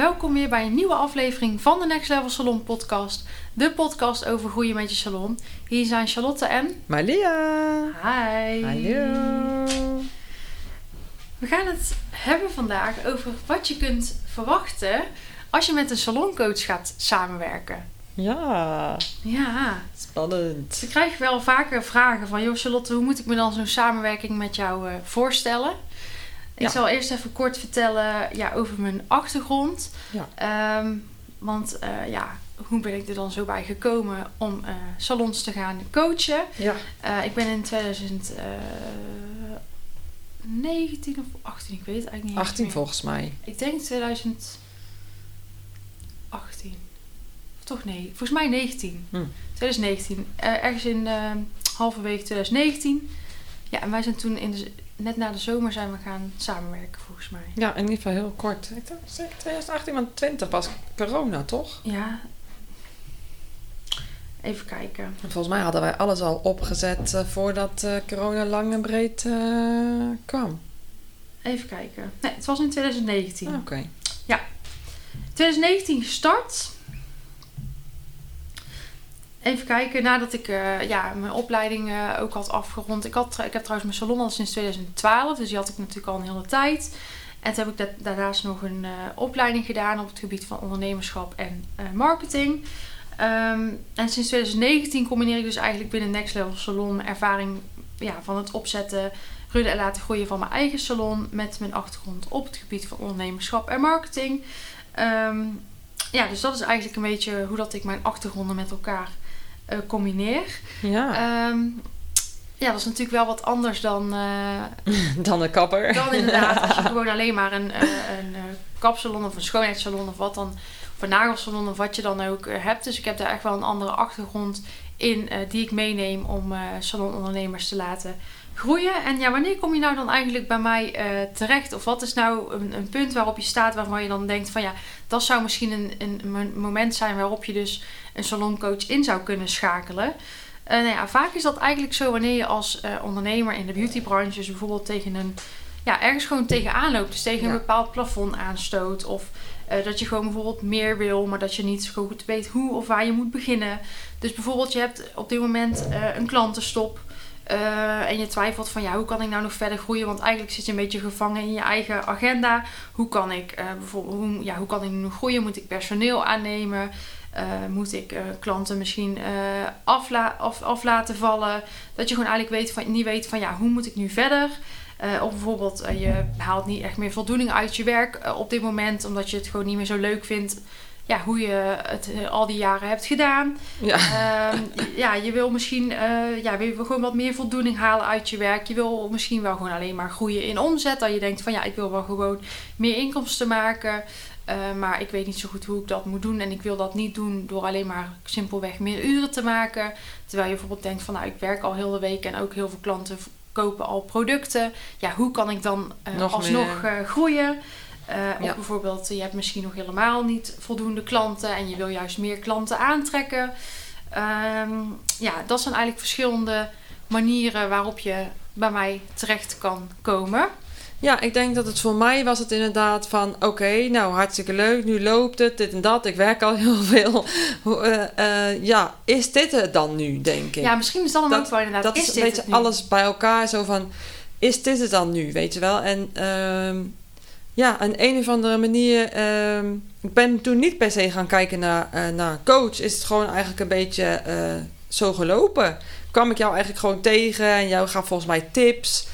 Welkom weer bij een nieuwe aflevering van de Next Level Salon podcast. De podcast over groeien met je salon. Hier zijn Charlotte en... Malia! Hi! Hallo! We gaan het hebben vandaag over wat je kunt verwachten als je met een saloncoach gaat samenwerken. Ja, Ja, spannend. ik krijg wel vaker vragen van... joh Charlotte, hoe moet ik me dan zo'n samenwerking met jou eh, voorstellen? Ik zal eerst even kort vertellen ja, over mijn achtergrond. Ja. Ehm, want eh, ja, hoe ben ik er dan zo bij gekomen om eh, salons te gaan coachen? Ja. Eh, ik ben in 2019 of 18, ik weet het eigenlijk niet. eens 18 meer. volgens mij. Ik denk 2018. Of toch nee, volgens mij 19. Hm. 2019. Eh, ergens in halverwege 2019. Ja, en wij zijn toen in de, net na de zomer zijn we gaan samenwerken volgens mij. Ja, in ieder geval heel kort. Ik dacht zeker 2018, want 20 was corona, toch? Ja. Even kijken. En volgens mij hadden wij alles al opgezet eh, voordat eh, corona lang en breed eh, kwam. Even kijken. Nee, het was in 2019. Ah, Oké. 2019 gestart. Even kijken, nadat ik eh, ja, mijn opleiding eh, ook had afgerond. Ik, had, ik heb trouwens mijn salon al sinds 2012, dus die had ik natuurlijk al een hele tijd. En toen heb ik da- daarnaast nog een eh, opleiding gedaan op het gebied van ondernemerschap en marketing. Ehm, en sinds 2019 combineer ik dus eigenlijk binnen Next Level Salon ervaring ja, van het opzetten, runnen en laten groeien van mijn eigen salon met mijn achtergrond op het gebied van ondernemerschap en marketing. Ehm, ja, dus dat is eigenlijk een beetje hoe dat ik mijn achtergronden met elkaar eh, combineer. Ja, Ehm, ja, dat is natuurlijk wel wat anders dan, eh, dan een kapper. dan inderdaad als je gewoon alleen maar een, eh, een kapsalon of een schoonheidssalon of wat dan, of een nagelsalon of wat je dan ook hebt. Dus ik heb daar echt wel een andere achtergrond in die ik meeneem om salonondernemers te laten groeien. En ja, wanneer kom je nou dan eigenlijk bij mij eh, terecht? Of wat is nou een, een punt waarop je staat waarvan je dan denkt van ja, dat zou misschien een, een mo- moment zijn waarop je dus een saloncoach in zou kunnen schakelen. Eh, nou ja, vaak is dat eigenlijk zo wanneer je als eh, ondernemer in de beautybranche dus bijvoorbeeld tegen een, ja, ergens gewoon tegenaan loopt. Dus tegen Ja. een bepaald plafond aanstoot. Of dat je gewoon bijvoorbeeld meer wil, maar dat je niet zo goed weet hoe of waar je moet beginnen. Dus bijvoorbeeld je hebt op dit moment een klantenstop. Eh, en je twijfelt van ja, hoe kan ik nou nog verder groeien? Want eigenlijk zit je een beetje gevangen in je eigen agenda. Hoe kan ik eh, bijvoorbeeld, hoe, ja, hoe kan ik nu nog groeien? Moet ik personeel aannemen? Eh, moet ik klanten misschien afla af, af laten vallen? Dat je gewoon eigenlijk weet van, niet weet van ja, hoe moet ik nu verder? Of bijvoorbeeld je haalt niet echt meer voldoening uit je werk op dit moment, omdat je het gewoon niet meer zo leuk vindt. Ja, hoe je het eh, al die jaren hebt gedaan. Ja. Ehm, ja, je wil misschien eh, ja, wil gewoon wat meer voldoening halen uit je werk. Je wil misschien wel gewoon alleen maar groeien in omzet. Dat je denkt van ja, ik wil wel gewoon meer inkomsten maken. Eh, maar ik weet niet zo goed hoe ik dat moet doen. En ik wil dat niet doen door alleen maar simpelweg meer uren te maken. Terwijl je bijvoorbeeld denkt van nou, ik werk al heel de week en ook heel veel klanten kopen al producten. Ja, hoe kan ik dan Nog alsnog groeien? Of Ja. bijvoorbeeld, je hebt misschien nog helemaal niet voldoende klanten en je wil juist meer klanten aantrekken. Ehm, ja, dat zijn eigenlijk verschillende manieren waarop je bij mij terecht kan komen. Ja, ik denk dat het voor mij was het inderdaad van... Oké, nou hartstikke leuk, nu loopt het, dit en dat. Ik werk al heel veel. Eh, eh, ja, is dit het dan nu, denk ik? Ja, misschien is dat hem Dat- ook wel inderdaad. dat is, dit een beetje het nu? alles bij elkaar. Zo van, is dit het dan nu, weet je wel? En ehm, ja, een een of andere manier... ehm, ik ben toen niet per se gaan kijken naar, eh, naar coach. Is het gewoon eigenlijk een beetje eh, zo gelopen. Kwam ik jou eigenlijk gewoon tegen en jou gaf volgens mij tips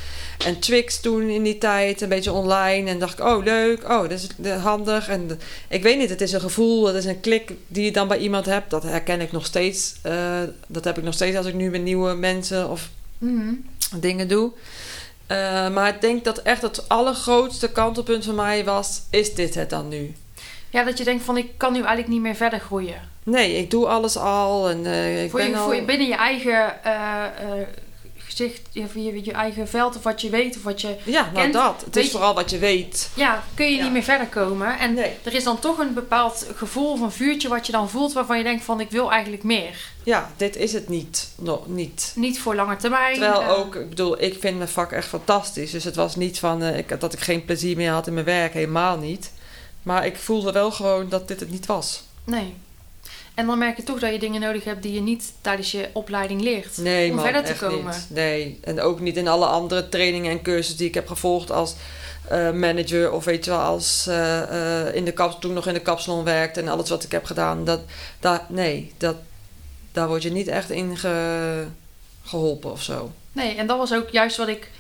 en tricks toen in die tijd, een beetje online. En dacht ik, oh leuk, oh dat is eh, handig. En ik weet niet, het is een gevoel, het is een klik die je dan bij iemand hebt. Dat herken ik nog steeds. dat heb ik nog steeds als ik nu met nieuwe mensen of Mhm. dingen doe. Eh, maar ik denk dat echt het allergrootste kantelpunt voor mij was... is dit het dan nu? Ja, dat je denkt van ik kan nu eigenlijk niet meer verder groeien. Nee, ik doe alles al en eh, ik Voor ben je, al... voor je binnen je eigen eh, gezicht, je, je, je eigen veld of wat je weet of wat je... Ja, nou kent, dat. Het is vooral wat je weet. Ja, kun je Ja. niet meer verder komen. En Nee. er is dan toch een bepaald gevoel van vuurtje wat je dan voelt waarvan je denkt van ik wil eigenlijk meer. Ja, dit is het niet. Nog niet. Niet voor lange termijn. Terwijl eh, ook, ik bedoel, ik vind mijn vak echt fantastisch. Dus het was niet van eh, ik, dat ik geen plezier meer had in mijn werk. Helemaal niet. Maar ik voelde wel gewoon dat dit het niet was. Nee. En dan merk je toch dat je dingen nodig hebt die je niet tijdens je opleiding leert. Nee, om man, verder te komen. niet. Nee, en ook niet in alle andere trainingen en cursussen die ik heb gevolgd als eh, manager of weet je wel, als eh, eh, in de kap, toen ik nog in de kapsalon werkte en alles wat ik heb gedaan. Dat, dat, nee, dat, daar word je niet echt in ge- geholpen of zo. Nee, en dat was ook juist wat ik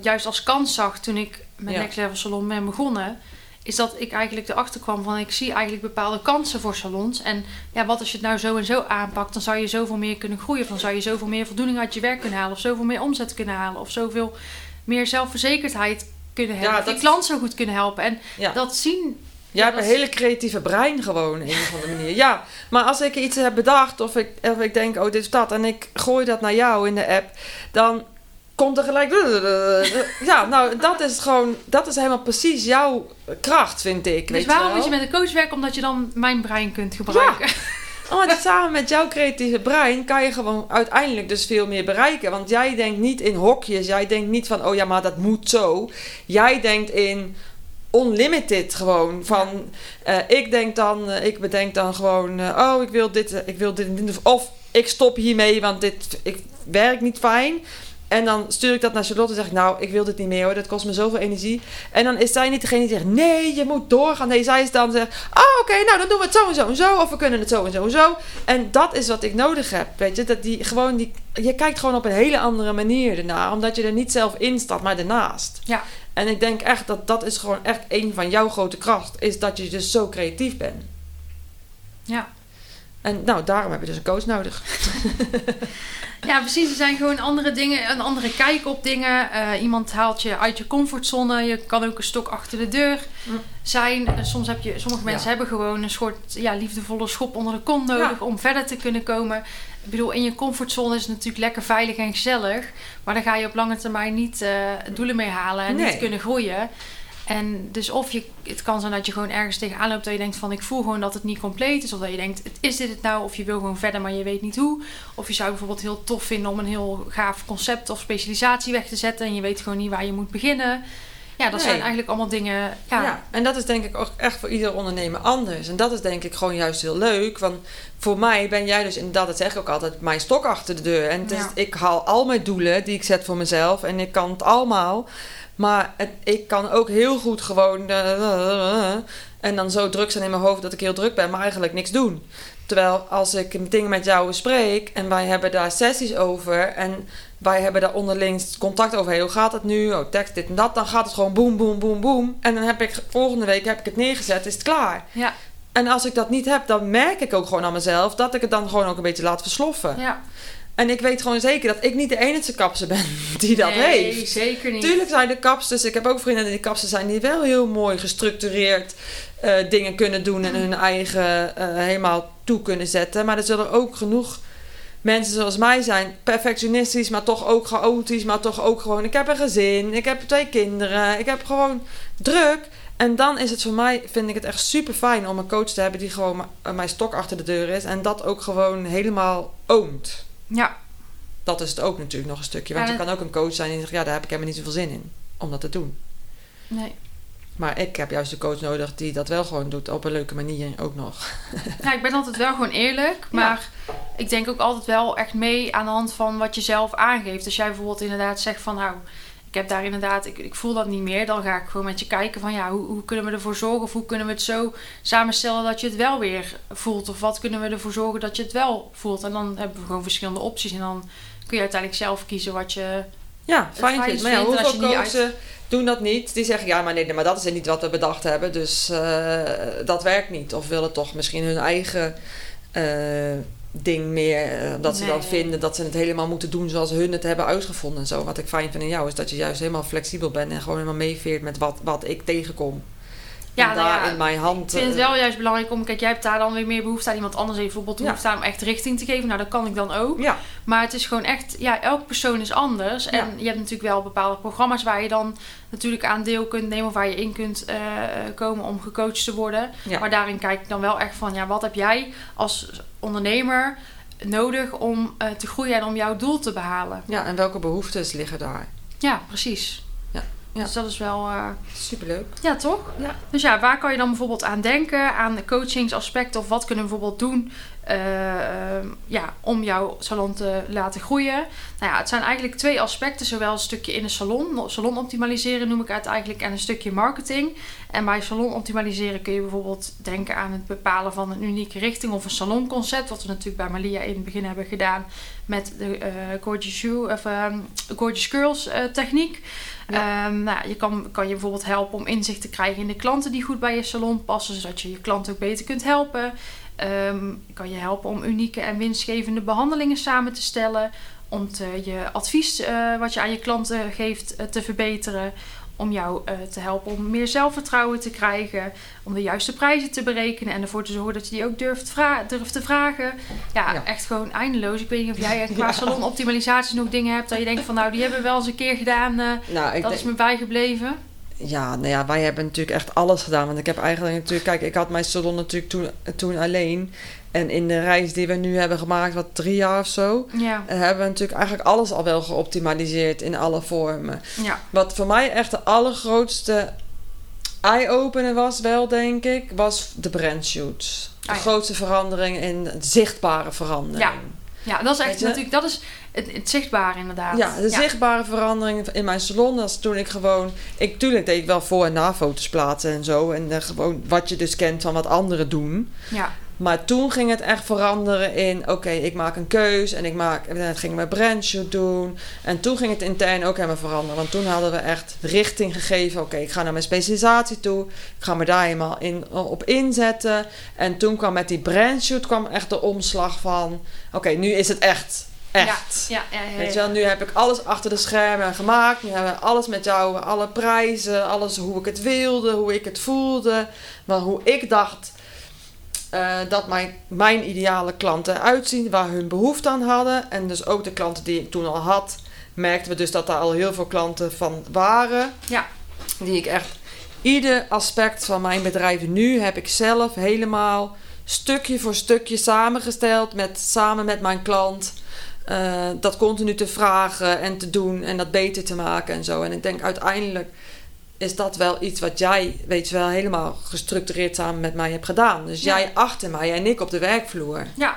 juist als kans zag toen ik met Ja. Next Level Salon ben begonnen. Is dat ik eigenlijk erachter kwam van ik zie eigenlijk bepaalde kansen voor salons. En ja, wat als je het nou zo en zo aanpakt, dan zou je zoveel meer kunnen groeien. Of dan zou je zoveel meer voldoening uit je werk kunnen halen. Of zoveel meer omzet kunnen halen. Of zoveel meer zelfverzekerdheid kunnen hebben. Ja, dat- klant zo goed kunnen helpen. En Ja. dat zien. Jij hebt een hele creatieve brein gewoon, op een of andere manier. Ja, maar als ik iets heb bedacht of ik, of ik denk, oh, dit is dat... en ik gooi dat naar jou in de app, dan komt er gelijk... Ja, nou, dat is gewoon... Dat is helemaal precies jouw kracht, vind ik. Dus weet waarom wel? moet je met een coach werken? Omdat je dan mijn brein kunt gebruiken. Oh, dat samen met jouw creatieve brein kan je gewoon uiteindelijk dus veel meer bereiken. Want jij denkt niet in hokjes. Jij denkt niet van, oh ja, maar dat moet zo. Jij denkt in unlimited gewoon. Van, eh, ik denk dan, eh, ik bedenk dan gewoon, eh, oh, ik wil dit, ik wil dit. Of ik stop hiermee, want dit ik, werkt niet fijn. En dan stuur ik dat naar Charlotte en zeg ik, nou, ik wil dit niet meer hoor, dat kost me zoveel energie. En dan is zij niet degene die zegt, nee, je moet doorgaan. Nee, zij is dan zegt, oh, oké, nou, dan doen we het zo en zo en zo. Of we kunnen het zo en zo en zo. En dat is wat ik nodig heb, weet je. Dat die, gewoon die, je kijkt gewoon op een hele andere manier ernaar. Omdat je er niet zelf in staat, maar ernaast. Ja. En ik denk echt dat dat is gewoon echt een van jouw grote kracht. Is dat je dus zo creatief bent. Ja. En nou, daarom heb je dus een coach nodig. Ja, precies. Er zijn gewoon andere dingen, een andere kijk op dingen. Eh, iemand haalt je uit je comfortzone. Je kan ook een stok achter de deur Mm. zijn. En soms heb je, sommige mensen Ja. hebben gewoon een soort ja, liefdevolle schop onder de kont nodig Ja. om verder te kunnen komen. Ik bedoel, in je comfortzone is het natuurlijk lekker veilig en gezellig. Maar dan ga je op lange termijn niet eh, doelen mee halen en Nee. niet kunnen groeien. En dus of je, het kan zijn dat je gewoon ergens tegenaan loopt dat je denkt van ik voel gewoon dat het niet compleet is. Of dat je denkt, is dit het nou? Of je wil gewoon verder, maar je weet niet hoe. Of je zou bijvoorbeeld heel tof vinden om een heel gaaf concept of specialisatie weg te zetten. En je weet gewoon niet waar je moet beginnen. Ja, dat Nee. zijn eigenlijk allemaal dingen. Ja, Ja. en dat is denk ik ook echt voor ieder ondernemer anders. En dat is denk ik gewoon juist heel leuk. Want voor mij ben jij dus inderdaad, dat zeg ik ook altijd, mijn stok achter de deur. En is, ik haal al mijn doelen die ik zet voor mezelf. En ik kan het allemaal. Maar het, ik kan ook heel goed gewoon... eh, en dan zo druk zijn in mijn hoofd dat ik heel druk ben, maar eigenlijk niks doen. Terwijl als ik dingen met jou bespreek en wij hebben daar sessies over en wij hebben daar onderling contact over. Hey, hoe gaat het nu? Oh, tekst dit en dat. Dan gaat het gewoon boem, boem, boem, boem. En dan heb ik volgende week heb ik het neergezet, is het klaar. ja, En als ik dat niet heb, dan merk ik ook gewoon aan mezelf dat ik het dan gewoon ook een beetje laat versloffen. ja. En ik weet gewoon zeker dat ik niet de enige kapster ben die dat nee, heeft. zeker niet. Tuurlijk zijn er kapsters. Ik heb ook vrienden die kapsters zijn die wel heel mooi gestructureerd eh, dingen kunnen doen en hun eigen eh, helemaal toe kunnen zetten. Maar er zullen ook genoeg mensen zoals mij zijn, perfectionistisch, maar toch ook chaotisch, maar toch ook gewoon. Ik heb een gezin, ik heb twee kinderen, ik heb gewoon druk. En dan is het voor mij, vind ik het echt super fijn om een coach te hebben die gewoon mijn stok achter de deur is en dat ook gewoon helemaal oont. Ja, Dat is het ook natuurlijk nog een stukje. Want Ja, je kan ook een coach zijn die zegt, ja, daar heb ik helemaal niet zoveel zin in om dat te doen. nee. Maar ik heb juist een coach nodig die dat wel gewoon doet op een leuke manier ook nog. Ja, ik ben altijd wel gewoon eerlijk. Maar ik denk ook altijd wel echt mee aan de hand van wat je zelf aangeeft. Als jij bijvoorbeeld inderdaad zegt van nou, ik heb daar inderdaad, ik, ik voel dat niet meer. Dan ga ik gewoon met je kijken van ja, hoe, hoe kunnen we ervoor zorgen? Of hoe kunnen we het zo samenstellen dat je het wel weer voelt? Of wat kunnen we ervoor zorgen dat je het wel voelt? En dan hebben we gewoon verschillende opties. En dan kun je uiteindelijk zelf kiezen wat je... Ja, fijn vindt. Maar ja, hoeveel doen dat niet? Die zeggen, ja, maar nee, maar dat is niet wat we bedacht hebben. Dus eh, dat werkt niet. Of willen toch misschien hun eigen eh, ding meer. eh, dat ze dan Nee. vinden dat ze het helemaal moeten doen zoals hun het hebben uitgevonden en zo. Wat ik fijn vind in jou is dat je juist helemaal flexibel bent en gewoon helemaal meeveert met wat, wat ik tegenkom. Ja, nou daar ja, in mijn hand. Ik vind het eh, wel juist belangrijk om, kijk, jij hebt daar dan weer meer behoefte aan. Iemand anders heeft bijvoorbeeld Ja. behoefte aan om echt richting te geven. Nou, dat kan ik dan ook. Ja, Maar het is gewoon echt, ja, elk persoon is anders. En je hebt natuurlijk wel bepaalde programma's waar je dan natuurlijk aan deel kunt nemen. Of waar je in kunt eh, komen om gecoacht te worden. Maar daarin kijk ik dan wel echt van, ja, wat heb jij als ondernemer nodig om eh, te groeien en om jouw doel te behalen? ja, en welke behoeftes liggen daar? Ja, precies. Ja. Dus dat is wel... eh, Superleuk. ja, toch? Ja. Dus ja, waar kan je dan bijvoorbeeld aan denken? Aan de coachingsaspecten of wat kunnen we bijvoorbeeld doen ja, om jouw salon te laten groeien? Nou ja, het zijn eigenlijk twee aspecten. Zowel een stukje in de salon, salon optimaliseren noem ik het eigenlijk, en een stukje marketing. En bij salon optimaliseren kun je bijvoorbeeld denken aan het bepalen van een unieke richting of een salonconcept. Wat we natuurlijk bij Malia in het begin hebben gedaan met de eh, Gorgeous, of, ehm, Gorgeous Girls eh, techniek. Ehm, nou, ja, je kan, kan je bijvoorbeeld helpen om inzicht te krijgen in de klanten die goed bij je salon passen, zodat je je klanten ook beter kunt helpen. Ehm, kan je helpen om unieke en winstgevende behandelingen samen te stellen, om te, je advies eh, wat je aan je klanten geeft eh, te verbeteren, om jou eh, te helpen om meer zelfvertrouwen te krijgen, om de juiste prijzen te berekenen en ervoor te zorgen dat je die ook durft, durft te vragen. Ja, Ja. echt gewoon eindeloos. Ik weet niet of jij qua Ja. salonoptimalisaties nog dingen hebt dat je denkt van nou, die hebben we wel eens een keer gedaan. Nou, dat denk, is me bijgebleven. Ja, nou ja, wij hebben natuurlijk echt alles gedaan. Want ik heb eigenlijk natuurlijk... Kijk, ik had mijn salon natuurlijk toen, toen alleen. En in de reis die we nu hebben gemaakt, wat drie jaar of zo... Ja, eh, hebben we natuurlijk eigenlijk alles al wel geoptimaliseerd in alle vormen. ja, Wat voor mij echt de allergrootste eye-opener was wel, denk ik... was de brandshoots. De Ah, ja. grootste verandering in zichtbare verandering. Ja. ja, dat is echt natuurlijk, dat is het, het zichtbare inderdaad. Ja, de zichtbare verandering in mijn salon. Dat is toen ik gewoon... Ik, tuurlijk deed ik wel voor- en na-foto's plaatsen en zo. En eh, gewoon wat je dus kent van wat anderen doen. Ja, Maar toen ging het echt veranderen in... Oké, ik maak een keus en ik maak... En het ging mijn brandshoot doen. En toen ging het intern ook helemaal veranderen. Want toen hadden we echt richting gegeven. Oké, ik ga naar mijn specialisatie toe. Ik ga me daar helemaal in, op inzetten. En toen kwam met die brandshoot kwam echt de omslag van... Oké, nu is het echt. Echt. ja, ja, ja, Weet je wel, nu heb ik alles achter de schermen gemaakt. Nu hebben we alles met jou, alle prijzen, alles hoe ik het wilde, hoe ik het voelde. Maar hoe ik dacht eh, dat mijn, mijn ideale klanten eruit zien, waar hun behoefte aan hadden. En dus ook de klanten die ik toen al had, merkten we dus dat daar al heel veel klanten van waren. Ja. Die ik echt, ieder aspect van mijn bedrijf nu heb ik zelf helemaal stukje voor stukje samengesteld met, samen met mijn klant. Eh, dat continu te vragen en te doen en dat beter te maken en zo. En ik denk uiteindelijk is dat wel iets wat jij, weet je wel, helemaal gestructureerd samen met mij hebt gedaan. Dus Ja. jij achter mij en ik op de werkvloer. Ja,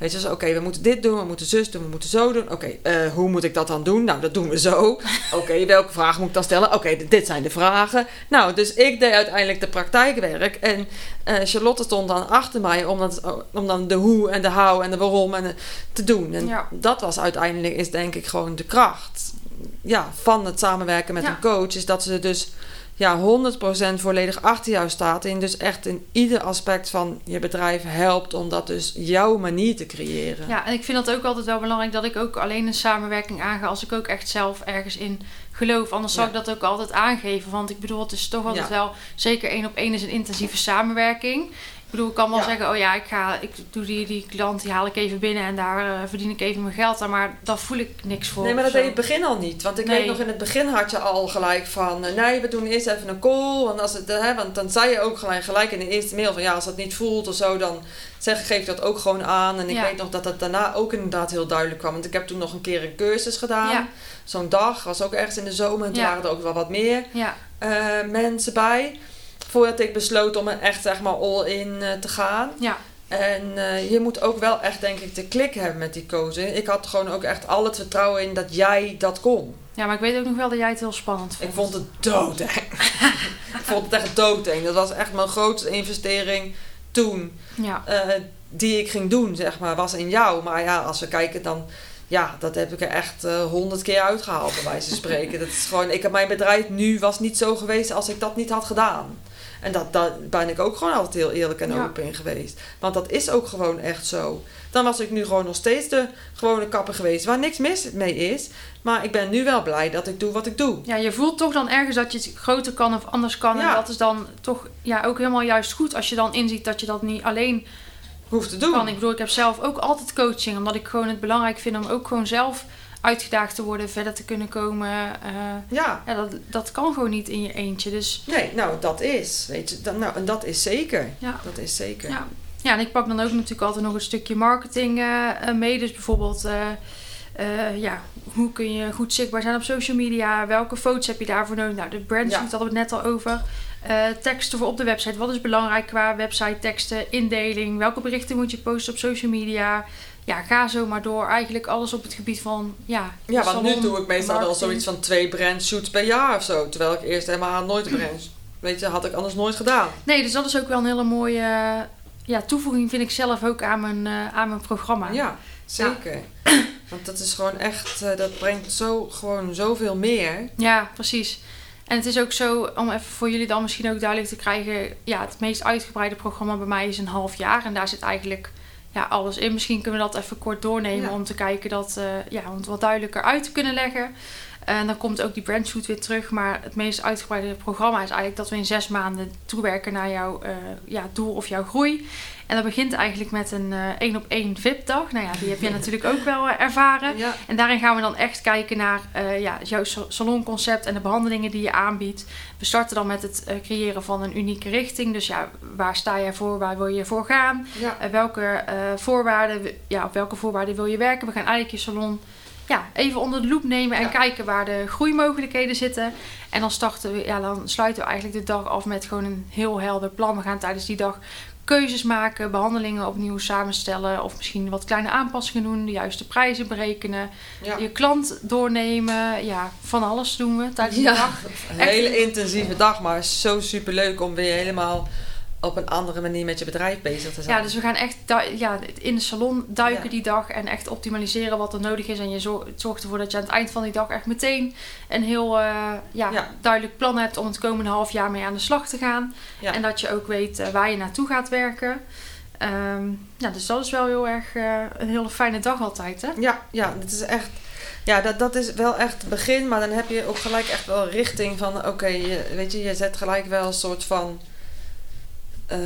Weet je, dus oké, we moeten dit doen, we moeten zus doen, we moeten zo doen. Oké, eh, hoe moet ik dat dan doen? Nou, dat doen we zo. Oké, welke vragen moet ik dan stellen? Oké, dit zijn de vragen. Nou, dus ik deed uiteindelijk de praktijkwerk. En eh, Charlotte stond dan achter mij om, dat, om dan de hoe en de how en de waarom en de- te doen. En Ja. dat was uiteindelijk, is denk ik gewoon de kracht ja, van het samenwerken met Ja. een coach. Is dat ze dus ja, 100% volledig achter jou staat. En dus echt in ieder aspect van je bedrijf helpt om dat dus jouw manier te creëren. ja, en ik vind dat ook altijd wel belangrijk dat ik ook alleen een samenwerking aanga als ik ook echt zelf ergens in geloof. Anders Ja. ik dat ook altijd aangeven. Want ik bedoel, het is toch altijd Ja. wel, zeker één op één is een intensieve samenwerking. Ik bedoel, ik kan wel Ja. zeggen, oh ja, ik ga, ik doe die, die klant, die haal ik even binnen en daar eh, verdien ik even mijn geld aan. Maar daar voel ik niks voor. Nee, maar dat deed je in het begin al niet. Want ik Nee. weet nog, in het begin had je al gelijk van... eh, nee, we doen eerst even een call. Want, als het, eh, hè, want dan zei je ook gelijk, gelijk in de eerste mail van... ja, als dat niet voelt of zo, dan zeg, geef je dat ook gewoon aan. En ik Ja. weet nog dat dat daarna ook inderdaad heel duidelijk kwam. Want ik heb toen nog een keer een cursus gedaan. Ja. Zo'n dag, was ook ergens in de zomer. En toen waren er ook wel wat meer Ja, mensen bij. Voordat ik besloot om er echt zeg maar all in eh, te gaan. ja, En eh, je moet ook wel echt, denk ik, de klik hebben met die coaching. Ik had gewoon ook echt al het vertrouwen in dat jij dat kon. ja, maar ik weet ook nog wel dat jij het heel spannend vond. Ik vond het doodeng. ik vond het echt doodeng. Dat was echt mijn grootste investering toen. Ja, eh, die ik ging doen, zeg maar, was in jou. Maar ja, als we kijken dan... Ja, dat heb ik er echt honderd keer uitgehaald, bij wijze van spreken. Dat is gewoon... Ik heb mijn bedrijf nu was niet zo geweest als ik dat niet had gedaan. En dat, daar ben ik ook gewoon altijd heel eerlijk en Ja. open in geweest. Want dat is ook gewoon echt zo. dan was ik nu gewoon nog steeds de gewone kapper geweest. Waar niks mis mee is. Maar ik ben nu wel blij dat ik doe wat ik doe. Ja, je voelt toch dan ergens dat je het groter kan of anders kan. En dat is dan toch ja, ook helemaal juist goed als je dan inziet dat je dat niet alleen Hoeft te doen. kan. Ik bedoel, ik heb zelf ook altijd coaching. Omdat ik gewoon het belangrijk vind om ook gewoon zelf uitgedaagd te worden. Verder te kunnen komen. eh, Ja. ja, dat, dat kan gewoon niet in je eentje. Dus Nee, nou dat is. Weet je, dat, nou, en dat is zeker. ja. Dat is zeker. Ja. ja, en ik pak dan ook natuurlijk altijd nog een stukje marketing eh, eh, mee. Dus bijvoorbeeld, ja, hoe kun je goed zichtbaar zijn op social media? Welke foto's heb je daarvoor nodig? Nou, de brand Ja. hadden we het net al over. Eh, teksten voor op de website. Wat is belangrijk qua website teksten, indeling? Welke berichten moet je posten op social media? Ja, ga zo maar door. Eigenlijk alles op het gebied van, ja... Ja, want nu doe ik meestal wel zoiets van twee brandshoots per jaar of zo. Terwijl ik eerst helemaal nooit een brand... Weet je, had ik anders nooit gedaan. Nee, dus dat is ook wel een hele mooie ja, toevoeging, vind ik zelf ook aan mijn, eh, aan mijn programma. Ja, zeker. Want dat is gewoon echt... eh, dat brengt zo, gewoon zoveel meer. Ja, precies. En het is ook zo, om even voor jullie dan misschien ook duidelijk te krijgen. Ja, het meest uitgebreide programma bij mij is een half jaar. En daar zit eigenlijk ja, alles in. Misschien kunnen we dat even kort doornemen Ja. om te kijken dat, eh, ja, om het wat duidelijker uit te kunnen leggen. En dan komt ook die brandshoot weer terug. Maar het meest uitgebreide programma is eigenlijk dat we in zes maanden toewerken naar jouw eh, ja, doel of jouw groei. En dat begint eigenlijk met een eh, één op één VIP-dag. Nou ja, die heb je natuurlijk ook wel eh, ervaren. Ja, En daarin gaan we dan echt kijken naar eh, ja, jouw sa- salonconcept en de behandelingen die je aanbiedt. We starten dan met het eh, creëren van een unieke richting. Dus ja, waar sta jij voor? Waar wil je voor gaan? ja. Eh, welke eh, voorwaarden, ja, op welke voorwaarden wil je werken? We gaan eigenlijk je salon ja, even onder de loep nemen en Ja. kijken waar de groeimogelijkheden zitten. En dan, starten we, ja, dan sluiten we eigenlijk de dag af met gewoon een heel helder plan. We gaan tijdens die dag keuzes maken, behandelingen opnieuw samenstellen. Of misschien wat kleine aanpassingen doen, de juiste prijzen berekenen. ja. Je klant doornemen. Ja, van alles doen we tijdens de Ja, dag. een hele intensieve dag, maar zo super leuk om weer helemaal op een andere manier met je bedrijf bezig te zijn. Ja, dus we gaan echt ja, in de salon duiken Ja. die dag en echt optimaliseren wat er nodig is. En je zorgt ervoor dat je aan het eind van die dag echt meteen een heel eh, ja, Ja. duidelijk plan hebt om het komende half jaar mee aan de slag te gaan. Ja. En dat je ook weet eh, waar je naartoe gaat werken. Ehm, ja, dus dat is wel heel erg eh, een hele fijne dag altijd. Hè? Ja, ja, dat is echt. Ja, dat, dat is wel echt het begin, maar dan heb je ook gelijk echt wel richting van, oké, je weet je, je zet gelijk wel een soort van eh,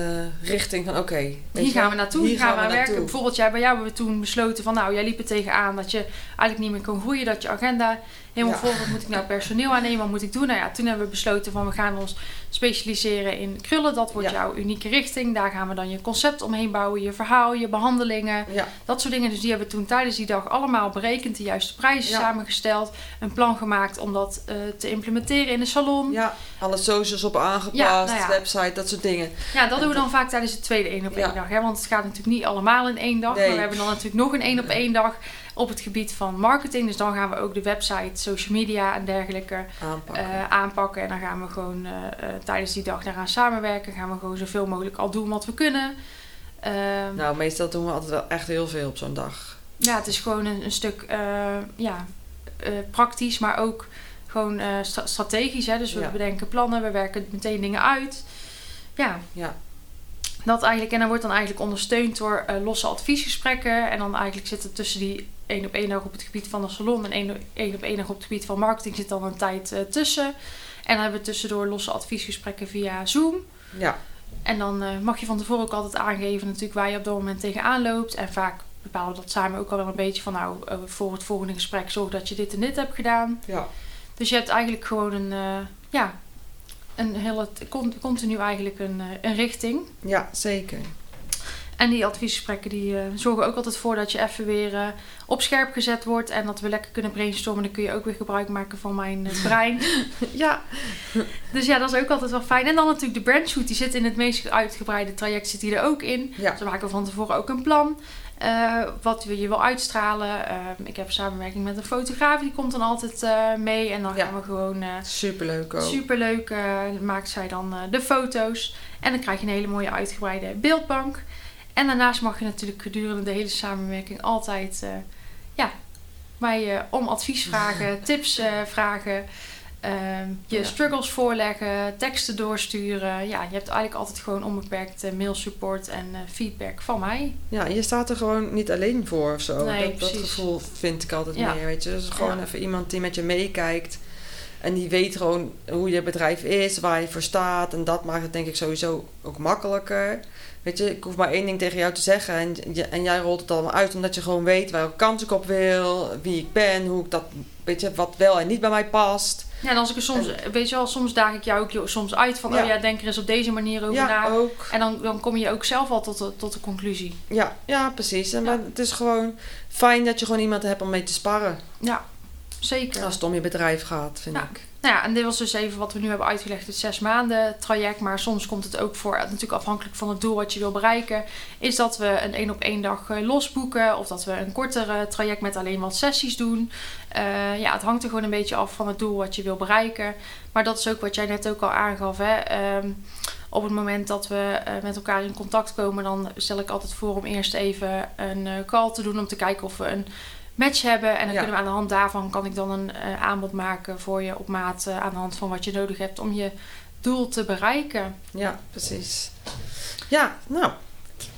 richting van, oké. Hier gaan we naartoe, hier gaan we naartoe. werken. Bijvoorbeeld, jij, bij jou hebben we toen besloten van, nou, jij liep er tegenaan dat je eigenlijk niet meer kon groeien, dat je agenda helemaal Ja. vol. Wat moet ik nou personeel aannemen? Wat moet ik doen? Nou ja, toen hebben we besloten van, we gaan ons specialiseren in krullen. Dat wordt Ja. jouw unieke richting. Daar gaan we dan je concept omheen bouwen, je verhaal, je behandelingen, Ja, dat soort dingen. Dus die hebben we toen tijdens die dag allemaal berekend, de juiste prijzen Ja. samengesteld, een plan gemaakt om dat eh, te implementeren in de salon. Ja, ja, alle socials op aangepast, Ja, nou ja. website, dat soort dingen. dat doen we dan vaak tijdens de tweede één op één Ja. dag. Hè? Want het gaat natuurlijk niet allemaal in één dag. Nee. Maar we hebben dan natuurlijk nog een één op één dag op het gebied van marketing. Dus dan gaan we ook de website, social media en dergelijke Aanpakken. eh, aanpakken. En dan gaan we gewoon eh, eh, tijdens die dag daaraan samenwerken. Gaan we gewoon zoveel mogelijk al doen wat we kunnen. Ehm, nou, meestal doen we altijd wel echt heel veel op zo'n dag. Ja, het is gewoon een, een stuk ja, praktisch, maar ook gewoon stra- strategisch. Hè? Dus we Ja. bedenken plannen, we werken meteen dingen uit. Ja, Ja, dat eigenlijk. En dat wordt dan eigenlijk ondersteund door eh, losse adviesgesprekken. En dan eigenlijk zit er tussen die één op één dag op het gebied van de salon en één, één op één dag op het gebied van marketing zit dan een tijd eh, tussen. En dan hebben we tussendoor losse adviesgesprekken via Zoom. ja, En dan eh, mag je van tevoren ook altijd aangeven natuurlijk waar je op dat moment tegenaan loopt. En vaak bepalen we dat samen ook al wel een beetje van nou, voor het volgende gesprek zorg dat je dit en dit hebt gedaan. ja. Dus je hebt eigenlijk gewoon een, ja, een hele, con- continu eigenlijk een, eh, een richting. Ja, zeker. En die adviesgesprekken die eh, zorgen ook altijd voor dat je even weer eh, op scherp gezet wordt. En dat we lekker kunnen brainstormen. Dan kun je ook weer gebruik maken van mijn brein. Ja, dus ja, dat is ook altijd wel fijn. En dan natuurlijk de brandshoot. Die zit in het meest uitgebreide traject zit die er ook in. ja, Dus we maken van tevoren ook een plan. Eh, wat je wil uitstralen. Eh, ik heb samenwerking met een fotograaf. Die komt dan altijd eh, mee. En dan Ja. gaan we gewoon... superleuk ook. Superleuk maakt zij dan de foto's. En dan krijg je een hele mooie uitgebreide beeldbank. En daarnaast mag je natuurlijk gedurende de hele samenwerking altijd ja, mij om advies vragen, tips vragen. Ehm, je Ja. struggles voorleggen, teksten doorsturen. Ja, je hebt eigenlijk altijd gewoon onbeperkt eh, mailsupport en eh, feedback van mij. Ja, je staat er gewoon niet alleen voor of zo. Nee, dat, gevoel vind ik altijd Ja. meer, weet je. Dus gewoon even iemand die met je meekijkt. En die weet gewoon hoe je bedrijf is, waar je voor staat. En dat maakt het denk ik sowieso ook makkelijker. Weet je, ik hoef maar één ding tegen jou te zeggen. En, en jij rolt het allemaal uit omdat je gewoon weet welke kant ik op wil. Wie ik ben, hoe ik dat, weet je, wat wel en niet bij mij past. Ja, en als ik er soms, weet je wel, soms daag ik jou ook soms uit van, Ja. oh ja, denk er eens op deze manier over ja, na. ook. En dan, dan kom je ook zelf al tot de, tot de conclusie. Ja, ja, precies. En Ja. maar het is gewoon fijn dat je gewoon iemand hebt om mee te sparren. Ja, zeker. Als het om je bedrijf gaat, vind Ja. ik. Nou ja, en dit was dus even wat we nu hebben uitgelegd, het zes maanden traject. Maar soms komt het ook voor, natuurlijk afhankelijk van het doel wat je wil bereiken, is dat we een één op één dag eh, losboeken. Of dat we een kortere traject met alleen wat sessies doen. Eh, ja, het hangt er gewoon een beetje af van het doel wat je wil bereiken. Maar dat is ook wat jij net ook al aangaf. Hè? Ehm, op het moment dat we eh, met elkaar in contact komen, dan stel ik altijd voor om eerst even een eh, call te doen om te kijken of we een match hebben. En dan Ja. kunnen we aan de hand daarvan kan ik dan een aanbod maken voor je op maat aan de hand van wat je nodig hebt om je doel te bereiken. Ja, precies. Ja, nou,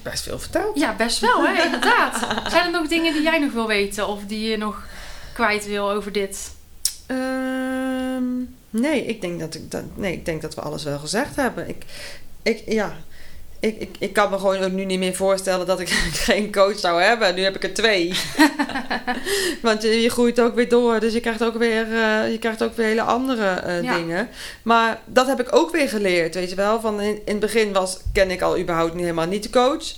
best veel verteld. Ja, best wel, hè? inderdaad. Zijn er nog dingen die jij nog wil weten of die je nog kwijt wil over dit? Ehm, nee, ik denk dat ik dat, nee, ik denk dat we alles wel gezegd hebben. Ik, ik, ja, ik, ik, ik kan me gewoon ook nu niet meer voorstellen dat ik geen coach zou hebben. Nu heb ik er twee. Want je, je groeit ook weer door, dus je krijgt ook weer, eh, je krijgt ook weer hele andere eh, Ja. dingen. Maar dat heb ik ook weer geleerd, weet je wel. Van in, in het begin was, ken ik al überhaupt niet helemaal niet de coach.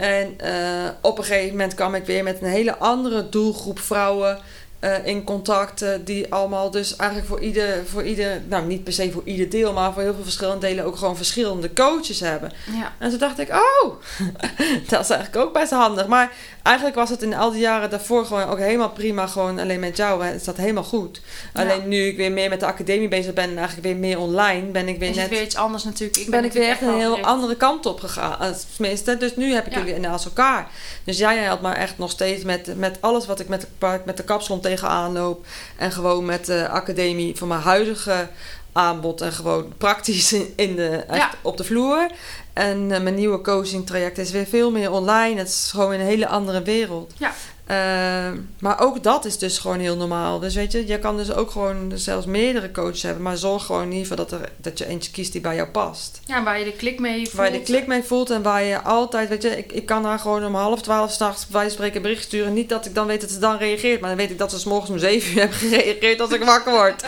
En eh, op een gegeven moment kwam ik weer met een hele andere doelgroep vrouwen eh, in contact. eh, die allemaal dus eigenlijk voor ieder, voor ieder, nou niet per se voor ieder deel, maar voor heel veel verschillende delen ook gewoon verschillende coaches hebben. Ja, En toen dacht ik, oh, dat is eigenlijk ook best handig. Maar eigenlijk was het in al die jaren daarvoor gewoon ook helemaal prima. Gewoon alleen met jou. hè. Het staat helemaal goed. Ja. Alleen nu ik weer meer met de academie bezig ben en eigenlijk weer meer online, ben ik weer is net weer iets anders natuurlijk. Ik ben ik weer echt een heel gericht. andere kant op gegaan. eh, Tenminste, dus nu heb ik Ja. jullie naast elkaar. Dus jij helpt me echt nog steeds met, met alles wat ik met, de- met de kapsalon tegenaan loop. En gewoon met de academie van mijn huidige aanbod. En gewoon praktisch in, in de, Ja. op de vloer. En eh, mijn nieuwe coaching traject is weer veel meer online. Het is gewoon een hele andere wereld. Ja. Ehm, maar ook dat is dus gewoon heel normaal. Dus weet je, je kan dus ook gewoon zelfs meerdere coaches hebben. Maar zorg gewoon in ieder geval dat, er, dat je eentje kiest die bij jou past. Ja, waar je de klik mee voelt. Waar je de klik mee voelt en waar je altijd, weet je, ik, ik kan haar gewoon om half twaalf s'nachts bij wijze spreken een bericht sturen. Niet dat ik dan weet dat ze dan reageert, maar dan weet ik dat ze 's morgens om zeven uur hebben gereageerd als ik wakker word.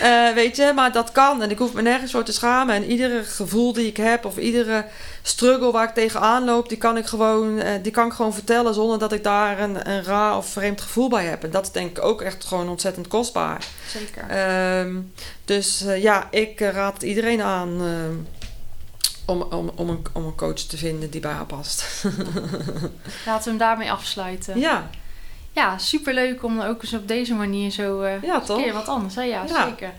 Eh, weet je, maar dat kan en ik hoef me nergens voor te schamen. En iedere gevoel die ik heb of iedere struggle waar ik tegenaan loop, die kan ik gewoon, eh, die kan ik gewoon vertellen zonder dat ik daar een, een raar of vreemd gevoel bij heb. En dat is denk ik ook echt gewoon ontzettend kostbaar. Zeker. Ehm, dus eh, ja, ik eh, raad het iedereen aan om, om, om, een, om een coach te vinden die bij haar past. Laten we hem daarmee afsluiten. ja, Ja, superleuk om ook eens op deze manier zo eh ja een toch? keer wat anders. Hè? Ja, Ja. zeker.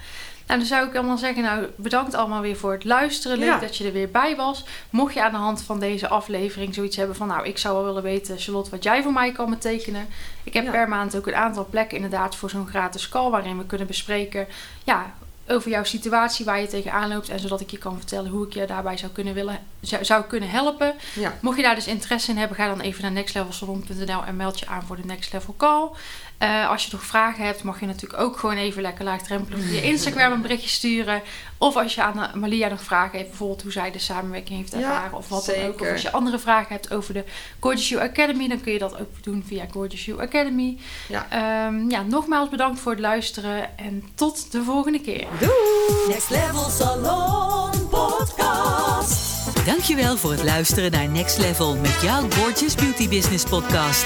Nou, dan zou ik allemaal zeggen, nou, bedankt allemaal weer voor het luisteren. Leuk Ja. dat je er weer bij was. Mocht je aan de hand van deze aflevering zoiets hebben van, nou, ik zou wel willen weten, Charlotte, wat jij voor mij kan betekenen. Ik heb Ja. per maand ook een aantal plekken inderdaad voor zo'n gratis call, waarin we kunnen bespreken, ja, over jouw situatie, waar je tegenaan loopt. En zodat ik je kan vertellen hoe ik je daarbij zou kunnen, willen, zou, zou kunnen helpen. Ja. Mocht je daar dus interesse in hebben, ga dan even naar nextlevelsalon.nl en meld je aan voor de Next Level Call. Eh, als je nog vragen hebt, mag je natuurlijk ook gewoon even lekker laagdrempelig via Instagram een berichtje sturen. Of als je aan Malia nog vragen hebt, bijvoorbeeld hoe zij de samenwerking heeft Ja, ervaren of wat dan ook. Of zeker. als je andere vragen hebt over de Gorgeous You Academy, dan kun je dat ook doen via Gorgeous You Academy. Ja. Ehm, ja, nogmaals bedankt voor het luisteren en tot de volgende keer. Next Level Salon Podcast. Dankjewel voor het luisteren naar Next Level met jouw Gorgeous Beauty Business podcast.